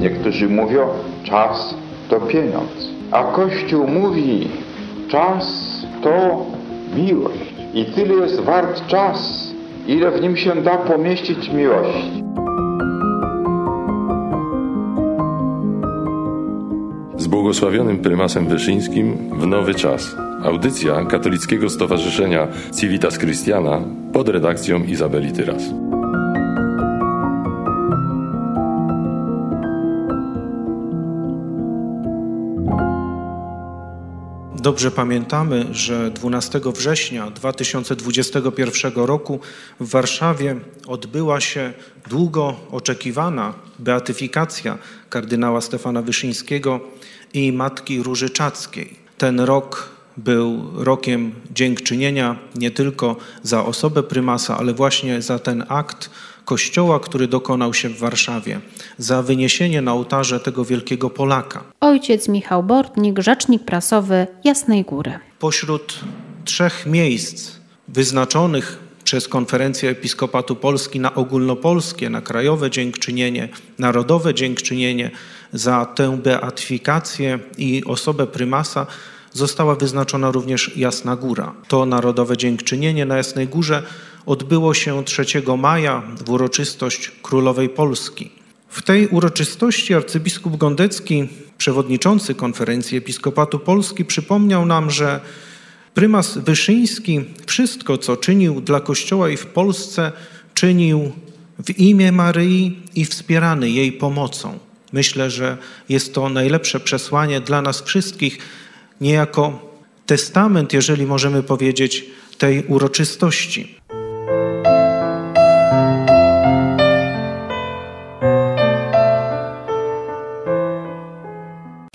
Niektórzy mówią, czas to pieniądz. A Kościół mówi, czas to miłość. I tyle jest wart czas, ile w nim się da pomieścić miłości. Z błogosławionym prymasem Wyszyńskim w nowy czas. Audycja Katolickiego Stowarzyszenia Civitas Christiana pod redakcją Izabeli Tyras. Dobrze pamiętamy, że 12 września 2021 roku w Warszawie odbyła się długo oczekiwana beatyfikacja kardynała Stefana Wyszyńskiego i matki Róży Czackiej. Ten rok był rokiem dziękczynienia nie tylko za osobę prymasa, ale właśnie za ten akt kościoła, który dokonał się w Warszawie, za wyniesienie na ołtarze tego wielkiego Polaka. Ojciec Michał Bortnik, rzecznik prasowy Jasnej Góry. Pośród trzech miejsc wyznaczonych przez Konferencję Episkopatu Polski na ogólnopolskie, na krajowe dziękczynienie, narodowe dziękczynienie za tę beatyfikację i osobę prymasa została wyznaczona również Jasna Góra. To narodowe dziękczynienie na Jasnej Górze odbyło się 3 maja w uroczystość Królowej Polski. W tej uroczystości arcybiskup Gondecki, przewodniczący Konferencji Episkopatu Polski, przypomniał nam, że prymas Wyszyński wszystko, co czynił dla Kościoła i w Polsce, czynił w imię Maryi i wspierany jej pomocą. Myślę, że jest to najlepsze przesłanie dla nas wszystkich, niejako testament, jeżeli możemy powiedzieć, tej uroczystości.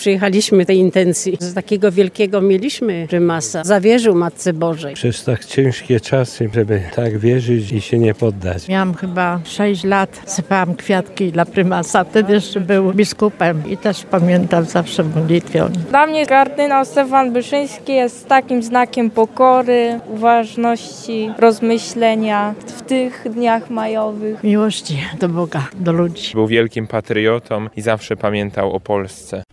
Przyjechaliśmy tej intencji. Z takiego wielkiego mieliśmy prymasa. Zawierzył Matce Bożej. Przez tak ciężkie czasy, żeby tak wierzyć i się nie poddać. Miałam chyba 6 lat, sypałam kwiatki dla prymasa. Wtedy jeszcze był biskupem i też pamiętam zawsze modlitwę. Dla mnie kardynał Stefan Wyszyński jest takim znakiem pokory, uważności, rozmyślenia w tych dniach majowych. Miłości do Boga, do ludzi. Był wielkim patriotą i zawsze pamiętał o Polsce.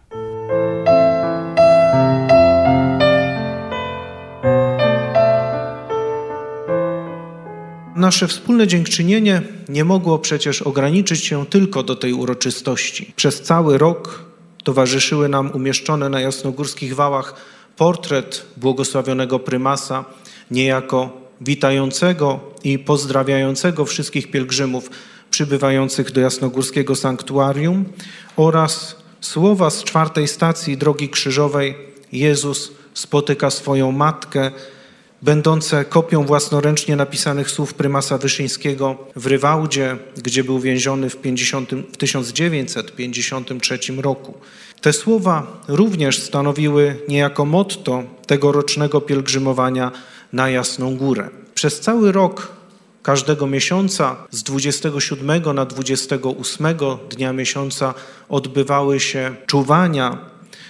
Nasze wspólne dziękczynienie nie mogło przecież ograniczyć się tylko do tej uroczystości. Przez cały rok towarzyszyły nam umieszczone na jasnogórskich wałach portret błogosławionego prymasa, niejako witającego i pozdrawiającego wszystkich pielgrzymów przybywających do jasnogórskiego sanktuarium oraz słowa z czwartej stacji Drogi Krzyżowej Jezus spotyka swoją matkę, będące kopią własnoręcznie napisanych słów prymasa Wyszyńskiego w Rywałdzie, gdzie był więziony w, 50, w 1953 roku. Te słowa również stanowiły niejako motto tegorocznego pielgrzymowania na Jasną Górę. Przez cały rok każdego miesiąca z 27 na 28 dnia miesiąca odbywały się czuwania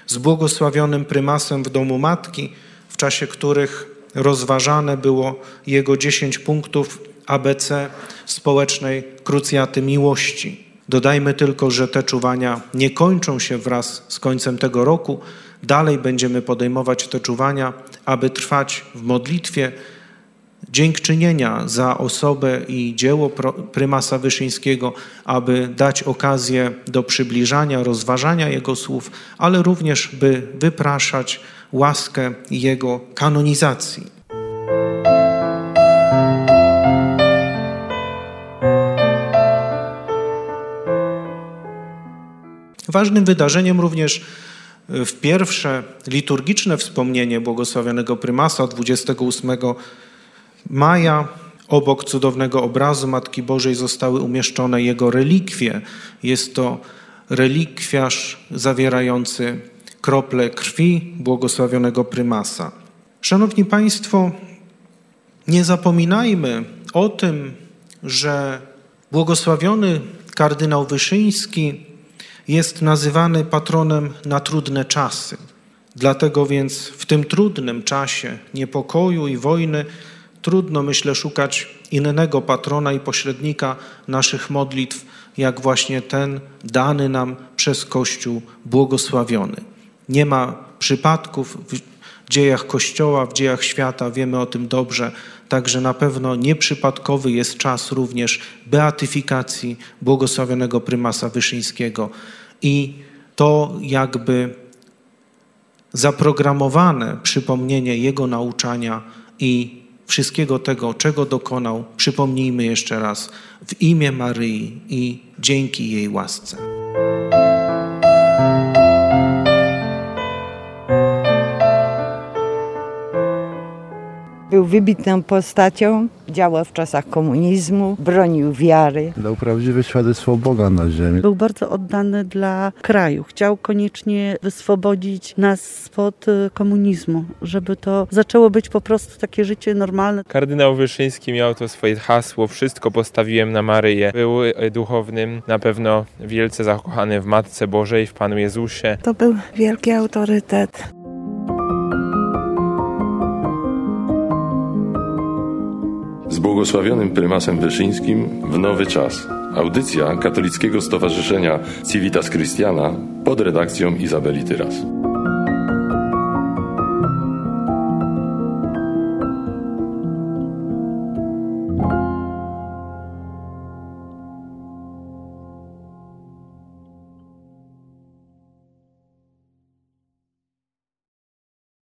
z błogosławionym prymasem w domu matki, w czasie których rozważane było jego 10 punktów ABC społecznej krucjaty miłości. Dodajmy tylko, że te czuwania nie kończą się wraz z końcem tego roku. Dalej będziemy podejmować te czuwania, aby trwać w modlitwie dziękczynienia za osobę i dzieło prymasa Wyszyńskiego, aby dać okazję do przybliżania, rozważania jego słów, ale również by wypraszać łaskę jego kanonizacji. Ważnym wydarzeniem również w pierwsze liturgiczne wspomnienie błogosławionego prymasa 28 maja obok cudownego obrazu Matki Bożej zostały umieszczone jego relikwie. Jest to relikwiarz zawierający krople krwi błogosławionego prymasa. Szanowni Państwo, nie zapominajmy o tym, że błogosławiony kardynał Wyszyński jest nazywany patronem na trudne czasy. Dlatego więc w tym trudnym czasie niepokoju i wojny trudno, myślę, szukać innego patrona i pośrednika naszych modlitw jak właśnie ten dany nam przez Kościół błogosławiony. Nie ma przypadków w dziejach Kościoła, w dziejach świata, wiemy o tym dobrze, także na pewno nieprzypadkowy jest czas również beatyfikacji błogosławionego prymasa Wyszyńskiego i to jakby zaprogramowane przypomnienie jego nauczania i wszystkiego tego, czego dokonał, przypomnijmy jeszcze raz w imię Maryi i dzięki jej łasce. Był wybitną postacią, działał w czasach komunizmu, bronił wiary. Dał prawdziwe świadectwo Boga na ziemi. Był bardzo oddany dla kraju. Chciał koniecznie wyswobodzić nas spod y, komunizmu, żeby to zaczęło być po prostu takie życie normalne. Kardynał Wyszyński miał to swoje hasło, wszystko postawiłem na Maryję. Był e, duchownym, na pewno wielce zakochany w Matce Bożej, w Panu Jezusie. To był wielki autorytet. Błogosławionym prymasem Wyszyńskim w nowy czas. Audycja Katolickiego Stowarzyszenia Civitas Christiana pod redakcją Izabeli Tyras.